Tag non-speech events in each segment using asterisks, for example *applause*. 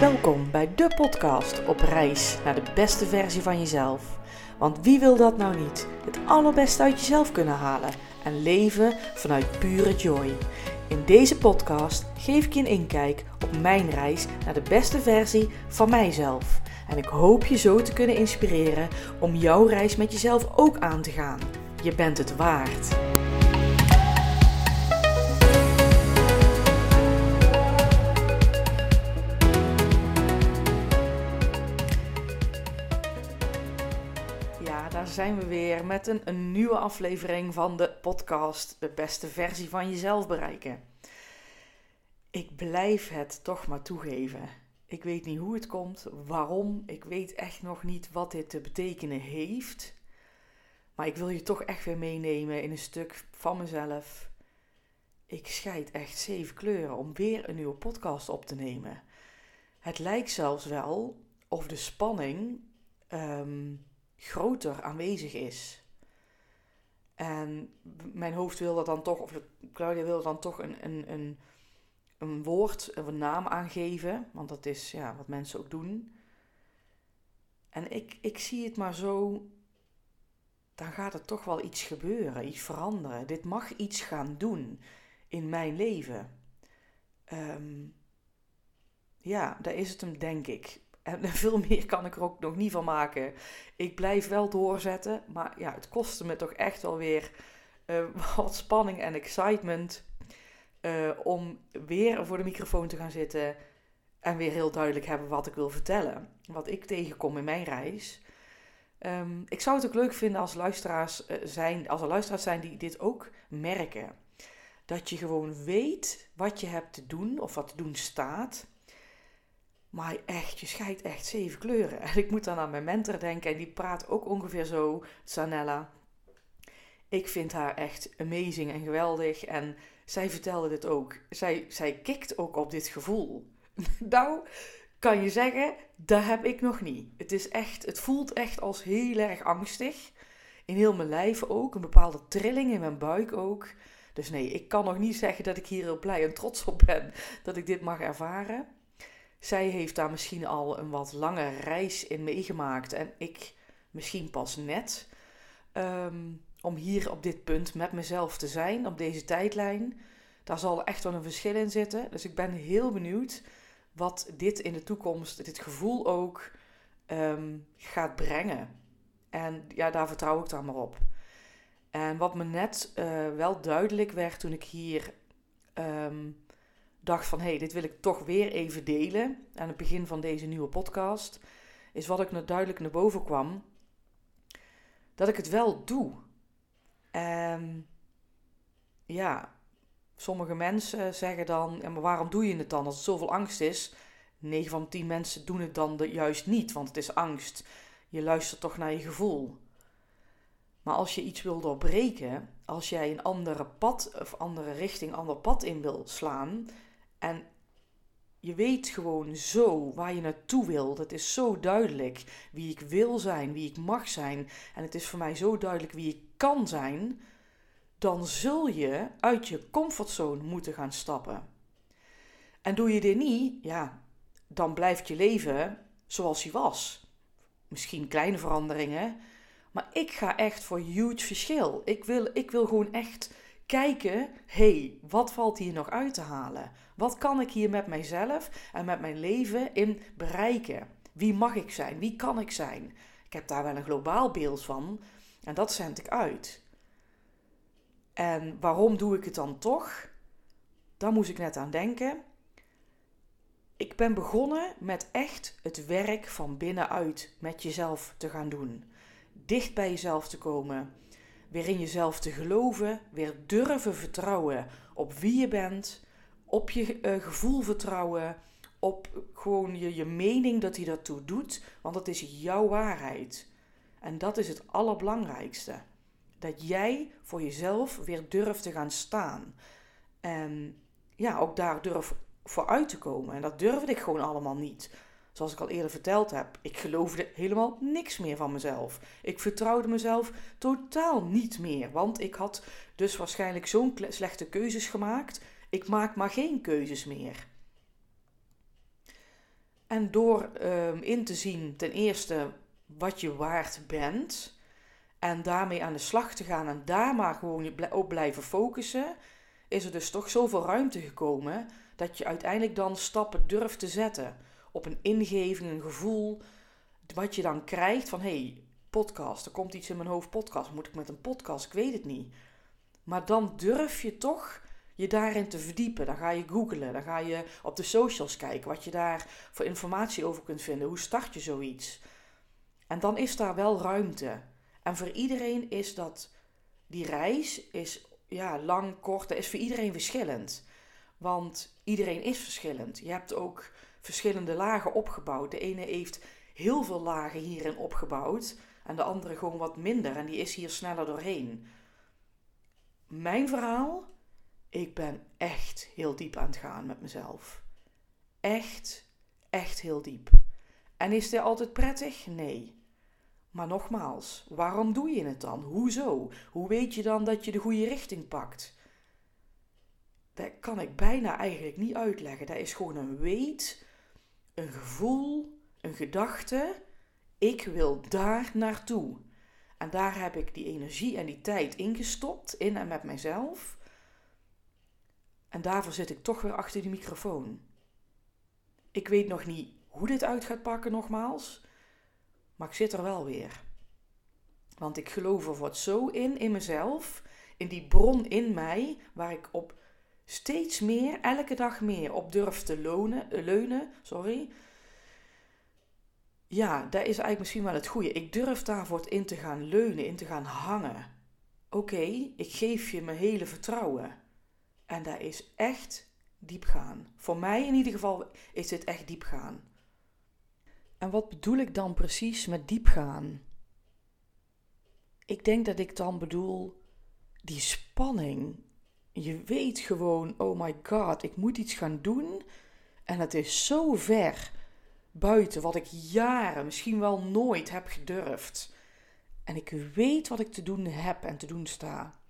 Welkom bij de podcast op reis naar de beste versie van jezelf. Want wie wil dat nou niet? Het allerbeste uit jezelf kunnen halen en leven vanuit pure joy. In deze podcast geef ik je een inkijk op mijn reis naar de beste versie van mijzelf. En ik hoop je zo te kunnen inspireren om jouw reis met jezelf ook aan te gaan. Je bent het waard. Zijn we weer met een, een nieuwe aflevering van de podcast De beste versie van jezelf bereiken. Ik blijf het toch maar toegeven. Ik weet niet hoe het komt, waarom. Ik weet echt nog niet wat dit te betekenen heeft. Maar ik wil je toch echt weer meenemen in een stuk van mezelf. Ik scheid echt zeven kleuren om weer een nieuwe podcast op te nemen. Het lijkt zelfs wel of de spanning ehm, groter aanwezig is. En mijn hoofd wil dat dan toch, of Claudia wil dan toch een, een, een, een woord, een naam aangeven. Want dat is ja, wat mensen ook doen. En ik, ik zie het maar zo, dan gaat er toch wel iets gebeuren, iets veranderen. Dit mag iets gaan doen in mijn leven. Ehm, ja, daar is het hem, denk ik. En *laughs* veel meer kan ik er ook nog niet van maken. Ik blijf wel doorzetten, maar ja, het kostte me toch echt wel weer uh, *laughs* wat spanning en excitement uh, om weer voor de microfoon te gaan zitten en weer heel duidelijk hebben wat ik wil vertellen. Wat ik tegenkom in mijn reis. Um, ik zou het ook leuk vinden als, luisteraars, uh, zijn, als er luisteraars zijn die dit ook merken. Dat je gewoon weet wat je hebt te doen of wat te doen staat. Maar echt, je scheidt echt zeven kleuren. *laughs* En ik moet dan aan mijn mentor denken. En die praat ook ongeveer zo, Sanella. Ik vind haar echt amazing en geweldig. En zij vertelde dit ook. Zij, zij kikt ook op dit gevoel. *laughs* nou, kan je zeggen, dat heb ik nog niet. Het is echt, het voelt echt als heel erg angstig. In heel mijn lijf ook. Een bepaalde trilling in mijn buik ook. Dus nee, ik kan nog niet zeggen dat ik hier heel blij en trots op ben dat ik dit mag ervaren. Zij heeft daar misschien al een wat lange reis in meegemaakt en ik misschien pas net. Ehm, om hier op dit punt met mezelf te zijn, op deze tijdlijn. Daar zal echt wel een verschil in zitten. Dus ik ben heel benieuwd wat dit in de toekomst, dit gevoel ook, ehm, gaat brengen. En ja, daar vertrouw ik dan maar op. En wat me net uh, wel duidelijk werd toen ik hier um, dacht van... hé, hey, dit wil ik toch weer even delen aan het begin van deze nieuwe podcast... is wat ik net duidelijk naar boven kwam... dat ik het wel doe. En ja, sommige mensen zeggen dan... Maar waarom doe je het dan als het zoveel angst is... 9 van 10 mensen doen het dan juist niet, want het is angst. Je luistert toch naar je gevoel. Maar als je iets wil doorbreken, als jij een andere pad of andere richting, ander pad in wil slaan en je weet gewoon zo waar je naartoe wil. Het is zo duidelijk wie ik wil zijn, wie ik mag zijn. En het is voor mij zo duidelijk wie ik kan zijn. Dan zul je uit je comfortzone moeten gaan stappen. En doe je dit niet, ja, dan blijft je leven zoals hij was. Misschien kleine veranderingen, maar ik ga echt voor huge verschil. Ik wil, ik wil gewoon echt kijken, hey, wat valt hier nog uit te halen? Wat kan ik hier met mijzelf en met mijn leven in bereiken? Wie mag ik zijn? Wie kan ik zijn? Ik heb daar wel een globaal beeld van en dat zend ik uit. En waarom doe ik het dan toch? Daar moest ik net aan denken. Ik ben begonnen met echt het werk van binnenuit met jezelf te gaan doen. Dicht bij jezelf te komen. Weer in jezelf te geloven. Weer durven vertrouwen op wie je bent. Op je uh, gevoel vertrouwen. Op gewoon je, je mening dat hij dat toe doet. Want dat is jouw waarheid. En dat is het allerbelangrijkste. Dat jij voor jezelf weer durft te gaan staan. En ja, ook daar durf vooruit te komen. En dat durfde ik gewoon allemaal niet. Zoals ik al eerder verteld heb, ik geloofde helemaal niks meer van mezelf. Ik vertrouwde mezelf totaal niet meer, want ik had dus waarschijnlijk zo'n slechte keuzes gemaakt. Ik maak maar geen keuzes meer. En door ehm, in te zien, ten eerste, wat je waard bent. En daarmee aan de slag te gaan en daar maar gewoon op blijven focussen. Is er dus toch zoveel ruimte gekomen dat je uiteindelijk dan stappen durft te zetten. Op een ingeving, een gevoel. Wat je dan krijgt van hé, hey, podcast. Er komt iets in mijn hoofd, podcast. Moet ik met een podcast? Ik weet het niet. Maar dan durf je toch je daarin te verdiepen. Dan ga je googlen, dan ga je op de socials kijken wat je daar voor informatie over kunt vinden. Hoe start je zoiets? En dan is daar wel ruimte. En voor iedereen is dat, die reis is ja, lang, kort, dat is voor iedereen verschillend. Want iedereen is verschillend. Je hebt ook verschillende lagen opgebouwd. De ene heeft heel veel lagen hierin opgebouwd en de andere gewoon wat minder en die is hier sneller doorheen. Mijn verhaal, ik ben echt heel diep aan het gaan met mezelf. Echt, echt heel diep. En is dit altijd prettig? Nee. Maar nogmaals, waarom doe je het dan? Hoezo? Hoe weet je dan dat je de goede richting pakt? Dat kan ik bijna eigenlijk niet uitleggen. Dat is gewoon een weet, een gevoel, een gedachte. Ik wil daar naartoe. En daar heb ik die energie en die tijd ingestopt, in en met mijzelf. En daarvoor zit ik toch weer achter die microfoon. Ik weet nog niet hoe dit uit gaat pakken, nogmaals. Maar ik zit er wel weer. Want ik geloof er wat zo in, in mezelf, in die bron in mij, waar ik op steeds meer, elke dag meer op durf te lonen, eh, leunen. Sorry. Ja, dat is eigenlijk misschien wel het goede. Ik durf daarvoor in te gaan leunen, in te gaan hangen. Oké, ik geef je mijn hele vertrouwen. En dat is echt diep gaan. Voor mij in ieder geval is dit echt diep gaan. En wat bedoel ik dan precies met diep gaan? Ik denk dat ik dan bedoel die spanning. Je weet gewoon, oh my god, ik moet iets gaan doen. En het is zo ver buiten wat ik jaren, misschien wel nooit heb gedurfd. En ik weet wat ik te doen heb en te doen sta.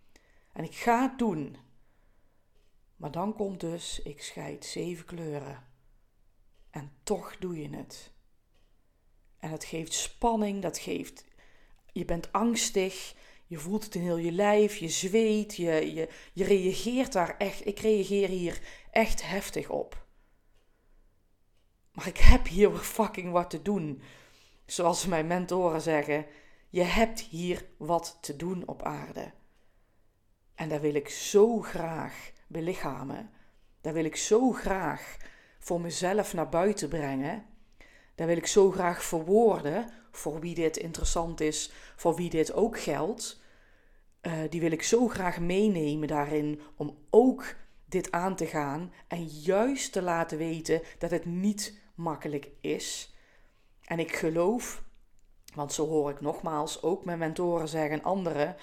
En ik ga het doen. Maar dan komt dus, ik scheid zeven kleuren. En toch doe je het. En het geeft spanning, dat geeft. Je bent angstig, je voelt het in heel je lijf, je zweet, je, je, je reageert daar echt. Ik reageer hier echt heftig op. Maar ik heb hier fucking wat te doen. Zoals mijn mentoren zeggen: je hebt hier wat te doen op aarde. En dat wil ik zo graag belichamen. Dat wil ik zo graag voor mezelf naar buiten brengen. Dat wil ik zo graag verwoorden voor wie dit interessant is, voor wie dit ook geldt. Uh, die wil ik zo graag meenemen daarin om ook dit aan te gaan en juist te laten weten dat het niet makkelijk is. En ik geloof, want zo hoor ik nogmaals ook mijn mentoren zeggen, anderen,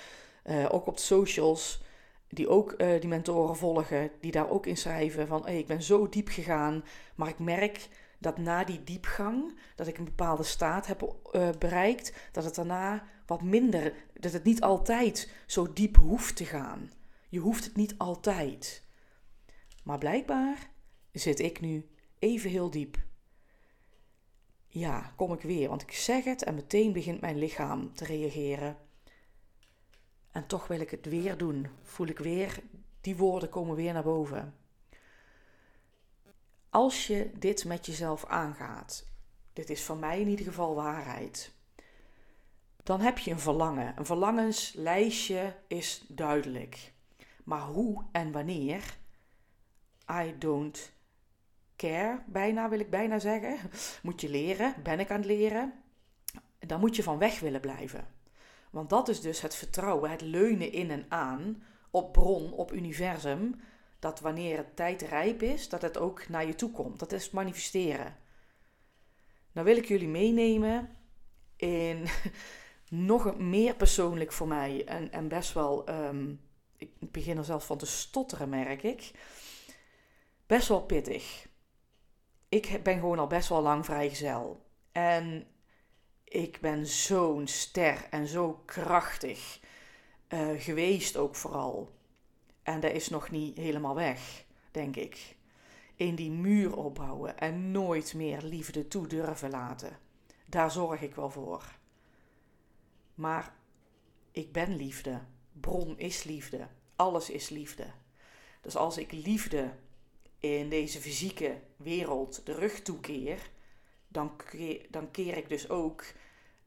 uh, ook op de socials, die ook uh, die mentoren volgen, die daar ook in schrijven van hey, ik ben zo diep gegaan, maar ik merk dat na die diepgang, dat ik een bepaalde staat heb uh, bereikt, dat het daarna wat minder, dat het niet altijd zo diep hoeft te gaan. Je hoeft het niet altijd. Maar blijkbaar zit ik nu even heel diep. Ja, kom ik weer, want ik zeg het en meteen begint mijn lichaam te reageren. En toch wil ik het weer doen. Voel ik weer, die woorden komen weer naar boven. Als je dit met jezelf aangaat, dit is voor mij in ieder geval waarheid, dan heb je een verlangen. Een verlangenslijstje is duidelijk. Maar hoe en wanneer, I don't care, bijna wil ik bijna zeggen, moet je leren, ben ik aan het leren, dan moet je van weg willen blijven. Want dat is dus het vertrouwen, het leunen in en aan op bron, op universum, dat wanneer het tijd rijp is, dat het ook naar je toe komt. Dat is manifesteren. Nou wil ik jullie meenemen in *laughs* nog meer persoonlijk voor mij en, en best wel, um, ik begin er zelfs van te stotteren, merk ik. Best wel pittig. Ik ben gewoon al best wel lang vrijgezel. En ik ben zo'n ster en zo krachtig uh, geweest ook vooral. En dat is nog niet helemaal weg, denk ik. in die muur opbouwen en nooit meer liefde toe durven laten. Daar zorg ik wel voor. Maar ik ben liefde. Bron is liefde. Alles is liefde. Dus als ik liefde in deze fysieke wereld de rug toekeer, dan keer, dan keer ik dus ook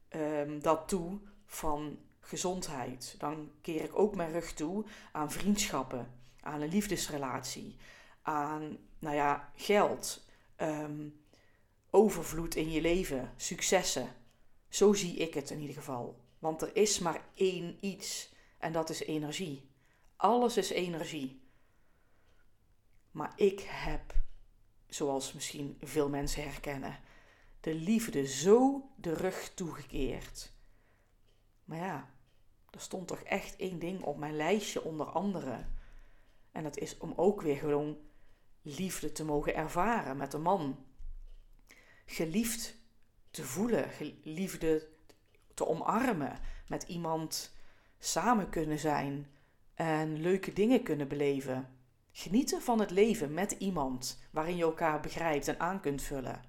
um, dat toe van gezondheid. Dan keer ik ook mijn rug toe aan vriendschappen, aan een liefdesrelatie, aan nou ja, geld, um, overvloed in je leven, successen. Zo zie ik het in ieder geval. Want er is maar één iets en dat is energie. Alles is energie. Maar ik heb, zoals misschien veel mensen herkennen, de liefde zo de rug toegekeerd. Maar ja, er stond toch echt één ding op mijn lijstje onder andere. En dat is om ook weer gewoon liefde te mogen ervaren met een man. Geliefd te voelen, liefde te omarmen, met iemand samen kunnen zijn en leuke dingen kunnen beleven. Genieten van het leven met iemand waarin je elkaar begrijpt en aan kunt vullen.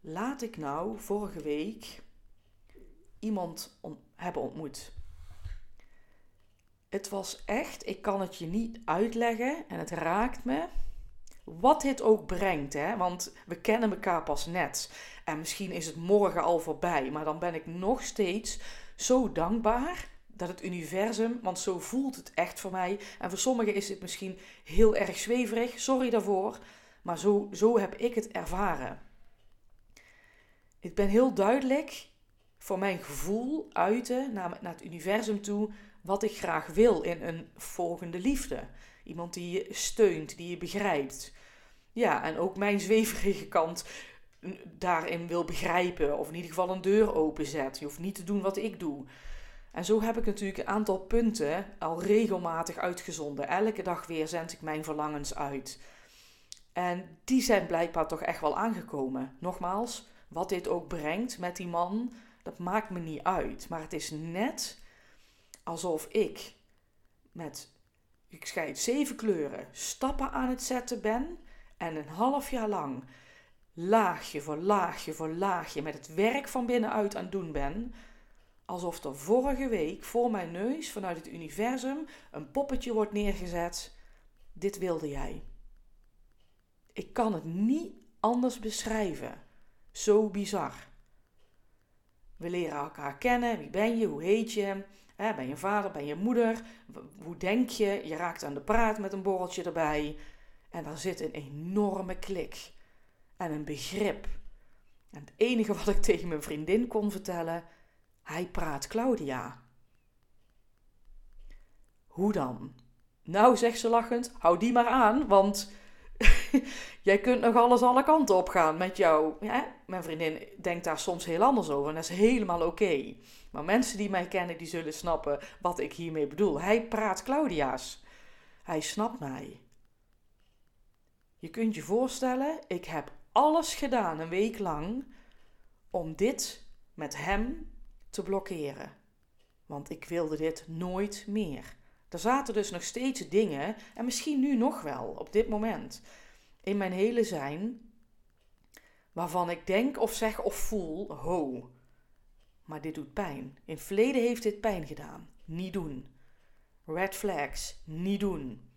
Laat ik nou vorige week iemand hebben ontmoet. Het was echt, ik kan het je niet uitleggen en het raakt me. Wat dit ook brengt, hè? want we kennen elkaar pas net. En misschien is het morgen al voorbij, maar dan ben ik nog steeds zo dankbaar dat het universum, want zo voelt het echt voor mij. En voor sommigen is het misschien heel erg zweverig, sorry daarvoor, maar zo, zo heb ik het ervaren. Ik ben heel duidelijk voor mijn gevoel uiten naar, naar het universum toe wat ik graag wil in een volgende liefde. Iemand die je steunt, die je begrijpt. Ja, en ook mijn zweverige kant daarin wil begrijpen. Of in ieder geval een deur openzet. Je hoeft niet te doen wat ik doe. En zo heb ik natuurlijk een aantal punten al regelmatig uitgezonden. Elke dag weer zend ik mijn verlangens uit. En die zijn blijkbaar toch echt wel aangekomen. Nogmaals, wat dit ook brengt met die man, dat maakt me niet uit. Maar het is net alsof ik met, ik scheid zeven kleuren, stappen aan het zetten ben. En een half jaar lang laagje voor laagje voor laagje met het werk van binnenuit aan het doen ben. Alsof er vorige week voor mijn neus vanuit het universum een poppetje wordt neergezet. Dit wilde jij. Ik kan het niet anders beschrijven. Zo bizar. We leren elkaar kennen. Wie ben je? Hoe heet je? ben je vader? Ben je moeder? Hoe denk je? Je raakt aan de praat met een borreltje erbij. En daar zit een enorme klik. En een begrip. En het enige wat ik *laughs* tegen mijn vriendin kon vertellen: hij praat Claudia. Hoe dan? Nou, zegt ze lachend, hou die maar aan, want *laughs* jij kunt nog alles alle kanten op gaan met jou. Mijn vriendin denkt daar soms heel anders over en dat is helemaal oké. Maar mensen die mij kennen, die zullen snappen wat ik hiermee bedoel. Hij praat Claudia's. Hij snapt mij. Je kunt je voorstellen, ik heb alles gedaan een week lang om dit met hem te blokkeren. Want ik wilde dit nooit meer. Er zaten dus nog steeds dingen, en misschien nu nog wel, op dit moment, in mijn hele zijn, waarvan ik denk of zeg of voel, ho, maar dit doet pijn. In het verleden heeft dit pijn gedaan. Niet doen. Red flags, niet doen.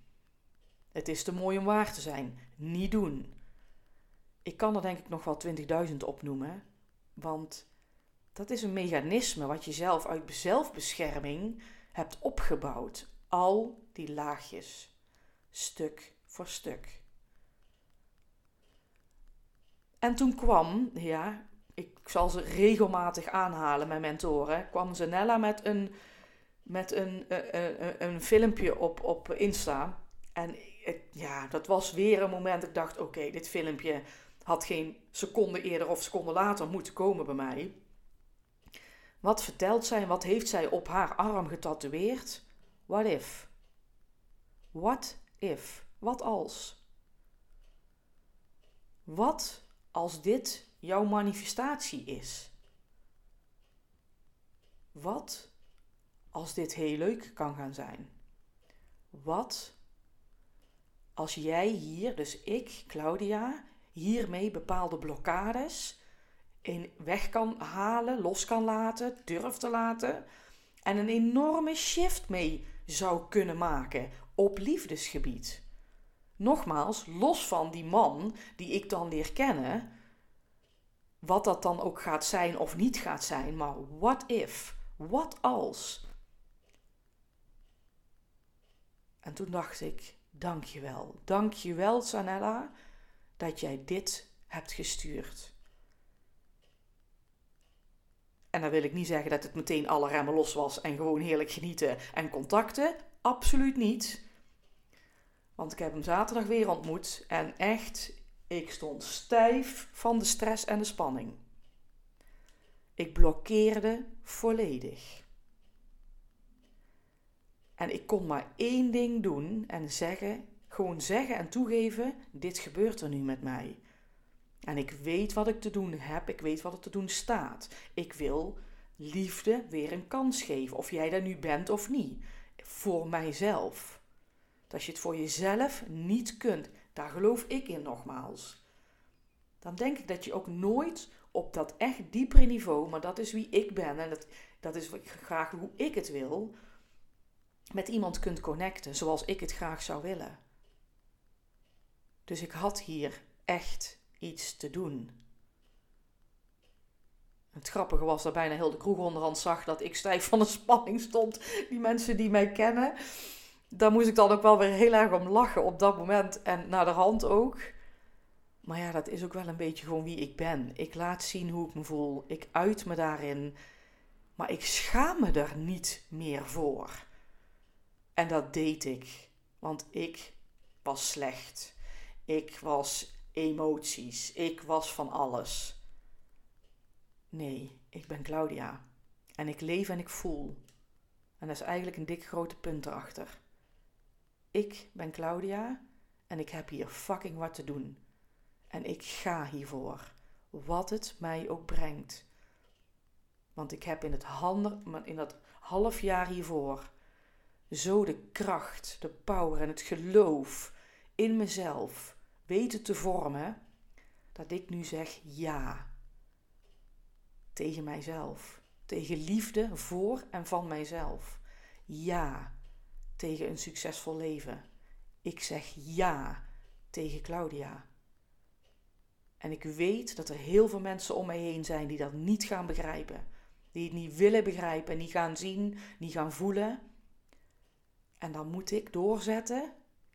Het is te mooi om waar te zijn. Niet doen. Ik kan er denk ik nog wel 20.000 opnoemen, want dat is een mechanisme wat je zelf uit zelfbescherming hebt opgebouwd. Al die laagjes, stuk voor stuk. En toen kwam, ja, ik zal ze regelmatig aanhalen, mijn mentoren, kwam Zanella met een, met een, een, eh, een, eh, een filmpje op, op Insta. En ja, dat was weer een moment ik dacht, oké, dit filmpje had geen seconde eerder of seconde later moeten komen bij mij. Wat vertelt zij wat heeft zij op haar arm getatoeëerd? What if? What if? Wat als? Wat als dit jouw manifestatie is? Wat als dit heel leuk kan gaan zijn? Wat als jij hier, dus ik, Claudia, hiermee bepaalde blokkades in weg kan halen, los kan laten, durf te laten en een enorme shift mee zou kunnen maken op liefdesgebied. Nogmaals, los van die man die ik dan leer kennen, wat dat dan ook gaat zijn of niet gaat zijn, maar what if? Wat als? En toen dacht ik, dankjewel. Dankjewel Sanella dat jij dit hebt gestuurd. En dan wil ik niet zeggen dat het meteen alle remmen los was en gewoon heerlijk genieten en contacten. Absoluut niet. Want ik heb hem zaterdag weer ontmoet en echt, ik stond stijf van de stress en de spanning. Ik blokkeerde volledig. En ik kon maar één ding doen en zeggen, gewoon zeggen en toegeven: dit gebeurt er nu met mij. En ik weet wat ik te doen heb, ik weet wat er te doen staat. Ik wil liefde weer een kans geven, of jij daar nu bent of niet. Voor mijzelf. Dat als je het voor jezelf niet kunt, daar geloof ik in nogmaals. Dan denk ik dat je ook nooit op dat echt diepere niveau, maar dat is wie ik ben en dat, dat is graag hoe ik het wil, met iemand kunt connecten zoals ik het graag zou willen. Dus ik had hier echt iets te doen. Het grappige was dat bijna heel de kroeg onderhand zag dat ik stijf van de spanning stond. Die mensen die mij kennen. Daar moest ik dan ook wel weer heel erg om lachen op dat moment en naar de hand ook. Maar ja, dat is ook wel een beetje gewoon wie ik ben. Ik laat zien hoe ik me voel. Ik uit me daarin. Maar ik schaam me er niet meer voor. En dat deed ik. Want ik was slecht. Ik was emoties. Ik was van alles. Nee, ik ben Claudia. En ik leef en ik voel. En dat is eigenlijk een dik grote punt erachter. Ik ben Claudia en ik heb hier fucking wat te doen. En ik ga hiervoor, wat het mij ook brengt. Want ik heb in, het in dat half jaar hiervoor zo de kracht, de power en het geloof in mezelf weten te vormen, dat ik nu zeg ja tegen mijzelf. Tegen liefde voor en van mijzelf. Ja tegen een succesvol leven. Ik zeg ja tegen Claudia. En ik weet dat er heel veel mensen om mij heen zijn die dat niet gaan begrijpen. Die het niet willen begrijpen, niet gaan zien, niet gaan voelen. En dan moet ik doorzetten.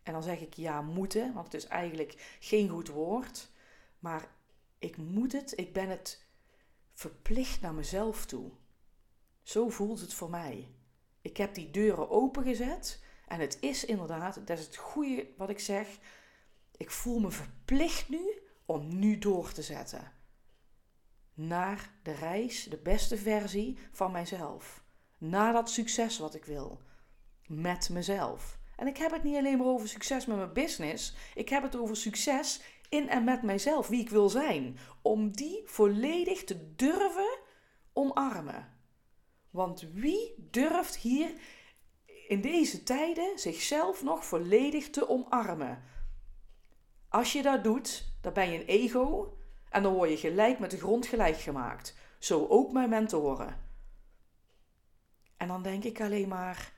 En dan zeg ik ja, moeten, want het is eigenlijk geen goed woord. Maar ik moet het, ik ben het verplicht naar mezelf toe. Zo voelt het voor mij. Ik heb die deuren opengezet en het is inderdaad, dat is het goede wat ik zeg. Ik voel me verplicht nu om nu door te zetten. Naar de reis, de beste versie van mijzelf. Naar dat succes wat ik wil. Met mezelf. En ik heb het niet alleen maar over succes met mijn business. Ik heb het over succes in en met mijzelf, wie ik wil zijn. Om die volledig te durven omarmen. Want wie durft hier in deze tijden zichzelf nog volledig te omarmen? Als je dat doet, dan ben je een ego en dan word je gelijk met de grond gelijk gemaakt. Zo ook mijn mentoren. En dan denk ik alleen maar: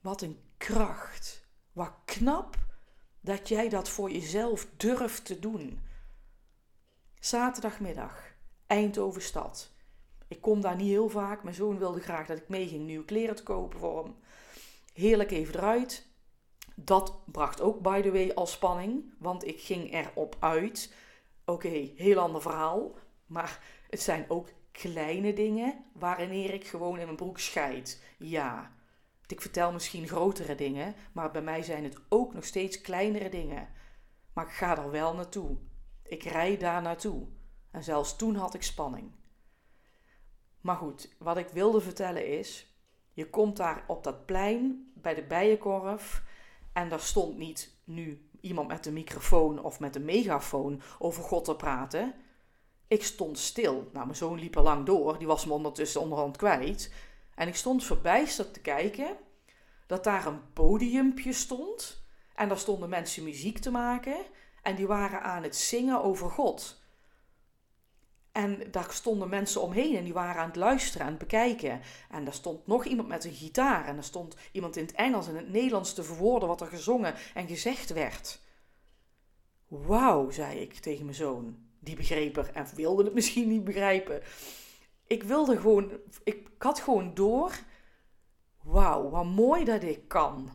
wat een kracht. Wat knap dat jij dat voor jezelf durft te doen. Zaterdagmiddag, Eindhoven stad. Ik kom daar niet heel vaak. Mijn zoon wilde graag dat ik meeging nieuwe kleren te kopen voor hem. Heerlijk even eruit. Dat bracht ook, by the way, al spanning. Want ik ging erop uit. Oké, heel ander verhaal. Maar het zijn ook kleine dingen waarin ik gewoon in mijn broek scheid. Ja. Ik vertel misschien grotere dingen, maar bij mij zijn het ook nog steeds kleinere dingen. Maar ik ga er wel naartoe. Ik rijd daar naartoe. En zelfs toen had ik spanning. Maar goed, wat ik wilde vertellen is: je komt daar op dat plein bij de bijenkorf en daar stond niet nu iemand met een microfoon of met een megafoon over God te praten. Ik stond stil. Nou, mijn zoon liep er lang door, die was me ondertussen onderhand kwijt. En ik stond verbijsterd te kijken dat daar een podiumpje stond En daar stonden mensen muziek te maken. En die waren aan het zingen over God. En daar stonden mensen omheen en die waren aan het luisteren, aan het bekijken. En daar stond nog iemand met een gitaar. En er stond iemand in het Engels en het Nederlands te verwoorden wat er gezongen en gezegd werd. Wauw, zei ik tegen mijn zoon. Die begreep er en wilde het misschien niet begrijpen. Ik wilde gewoon, ik had gewoon door. Wauw, wat mooi dat ik kan.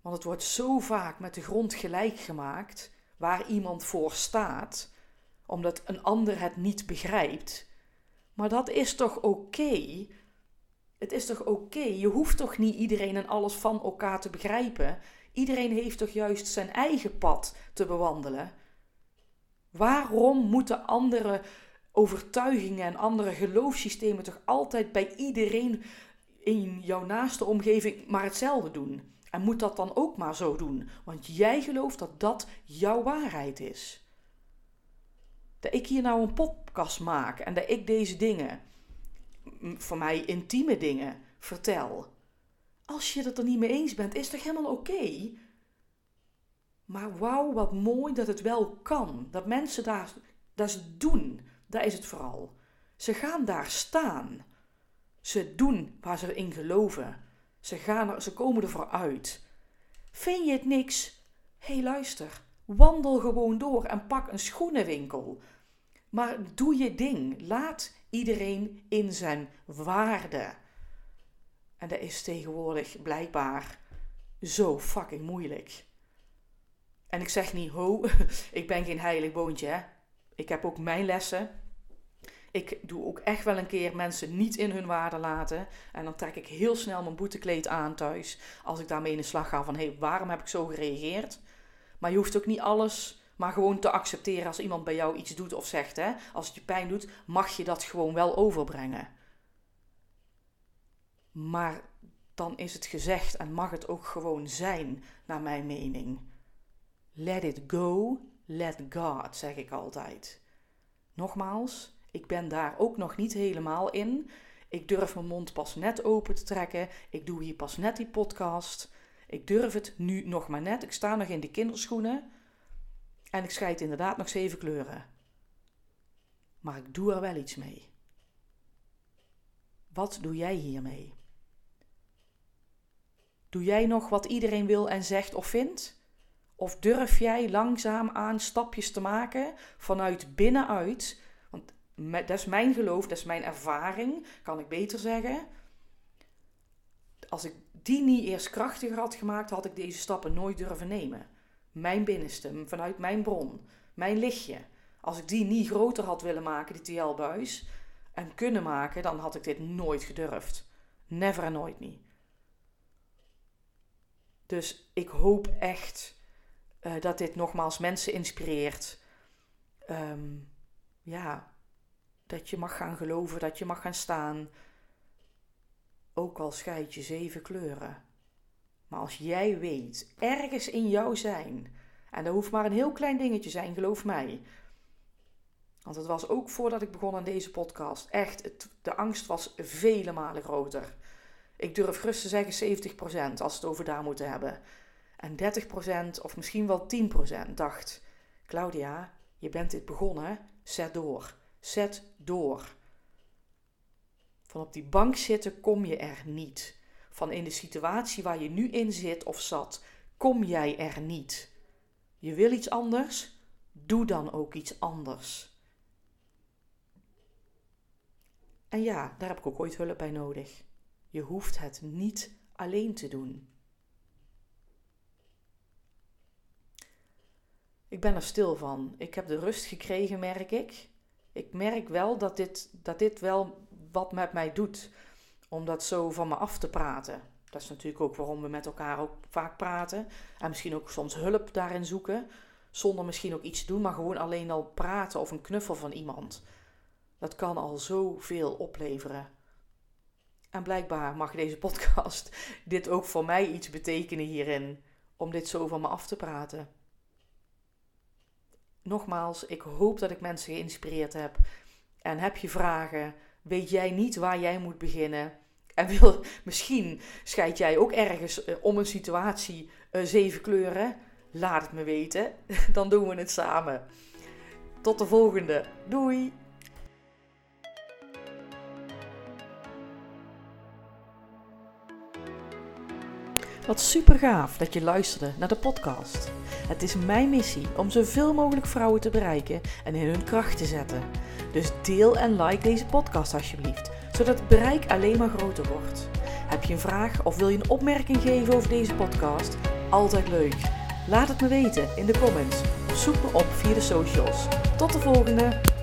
Want het wordt zo vaak met de grond gelijk gemaakt waar iemand voor staat, omdat een ander het niet begrijpt. Maar dat is toch oké? Het is toch oké? Je hoeft toch niet iedereen en alles van elkaar te begrijpen? Iedereen heeft toch juist zijn eigen pad te bewandelen? Waarom moeten andere overtuigingen en andere geloofssystemen toch altijd bij iedereen in jouw naaste omgeving maar hetzelfde doen? En moet dat dan ook maar zo doen, want jij gelooft dat dat jouw waarheid is. Dat ik hier nou een podcast maak en dat ik deze dingen, voor mij intieme dingen, vertel. Als je het er niet mee eens bent, is toch helemaal oké? Maar wauw, wat mooi dat het wel kan. Dat mensen daar, dat ze doen. Daar is het vooral. Ze gaan daar staan. Ze doen waar ze in geloven. Ze, gaan er, ze komen ervoor uit. Vind je het niks? Hé, hey, luister. Wandel gewoon door en pak een schoenenwinkel. Maar doe je ding. Laat iedereen in zijn waarde. En dat is tegenwoordig blijkbaar zo fucking moeilijk. En ik zeg niet, ho, *laughs* ik ben geen heilig boontje. Hè? Ik heb ook mijn lessen. Ik doe ook echt wel een keer mensen niet in hun waarde laten. En dan trek ik heel snel mijn boetekleed aan thuis. Als ik daarmee in de slag ga van, hé, hey, waarom heb ik zo gereageerd? Maar je hoeft ook niet alles maar gewoon te accepteren als iemand bij jou iets doet of zegt. Hè? Als het je pijn doet, mag je dat gewoon wel overbrengen. Maar dan is het gezegd en mag het ook gewoon zijn, naar mijn mening. Let it go, let God, zeg ik altijd. Nogmaals, ik ben daar ook nog niet helemaal in. Ik durf mijn mond pas net open te trekken. Ik doe hier pas net die podcast. Ik durf het nu nog maar net. Ik sta nog in de kinderschoenen. En ik scheid inderdaad nog zeven kleuren. Maar ik doe er wel iets mee. Wat doe jij hiermee? Doe jij nog wat iedereen wil en zegt of vindt? Of durf jij langzaam aan stapjes te maken vanuit binnenuit dat is mijn geloof, dat is mijn ervaring, kan ik beter zeggen. Als ik die niet eerst krachtiger had gemaakt, had ik deze stappen nooit durven nemen. Mijn binnenste, vanuit mijn bron, mijn lichtje. Als ik die niet groter had willen maken, die TL-buis, en kunnen maken, dan had ik dit nooit gedurfd. Never en nooit niet. Dus ik hoop echt uh, dat dit nogmaals mensen inspireert. Um, ja, dat je mag gaan geloven, dat je mag gaan staan. Ook al scheid je zeven kleuren. Maar als jij weet, ergens in jou zijn, en dat hoeft maar een heel klein dingetje zijn, geloof mij. Want het was ook voordat ik begon aan deze podcast. Echt, de angst was vele malen groter. Ik durf gerust te zeggen 70% als we het over daar moeten hebben. En 30% of misschien wel 10% dacht: Claudia, je bent dit begonnen, zet door. Zet door. Van op die bank zitten kom je er niet. Van in de situatie waar je nu in zit of zat, kom jij er niet. Je wil iets anders? Doe dan ook iets anders. En ja, daar heb ik ook ooit hulp bij nodig. Je hoeft het niet alleen te doen. Ik ben er stil van. Ik heb de rust gekregen, merk ik ik merk wel dat dit, dat dit wel wat met mij doet. Om dat zo van me af te praten. Dat is natuurlijk ook waarom we met elkaar ook vaak praten. En misschien ook soms hulp daarin zoeken. Zonder misschien ook iets te doen, maar gewoon alleen al praten of een knuffel van iemand. Dat kan al zoveel opleveren. En blijkbaar mag deze podcast *laughs* dit ook voor mij iets betekenen hierin. Om dit zo van me af te praten nogmaals, ik hoop dat ik mensen geïnspireerd heb. En heb je vragen? Weet jij niet waar jij moet beginnen? En wil, *laughs* misschien scheid jij ook ergens eh, om een situatie uh, zeven kleuren. Laat het me weten. *laughs* Dan doen we het samen. Tot de volgende. Doei! Wat super gaaf dat je luisterde naar de podcast. Het is mijn missie om zoveel mogelijk vrouwen te bereiken en in hun kracht te zetten. Dus deel en like deze podcast alsjeblieft, zodat het bereik alleen maar groter wordt. Heb je een vraag of wil je een opmerking geven over deze podcast? Altijd leuk. Laat het me weten in de comments of zoek me op via de socials. Tot de volgende!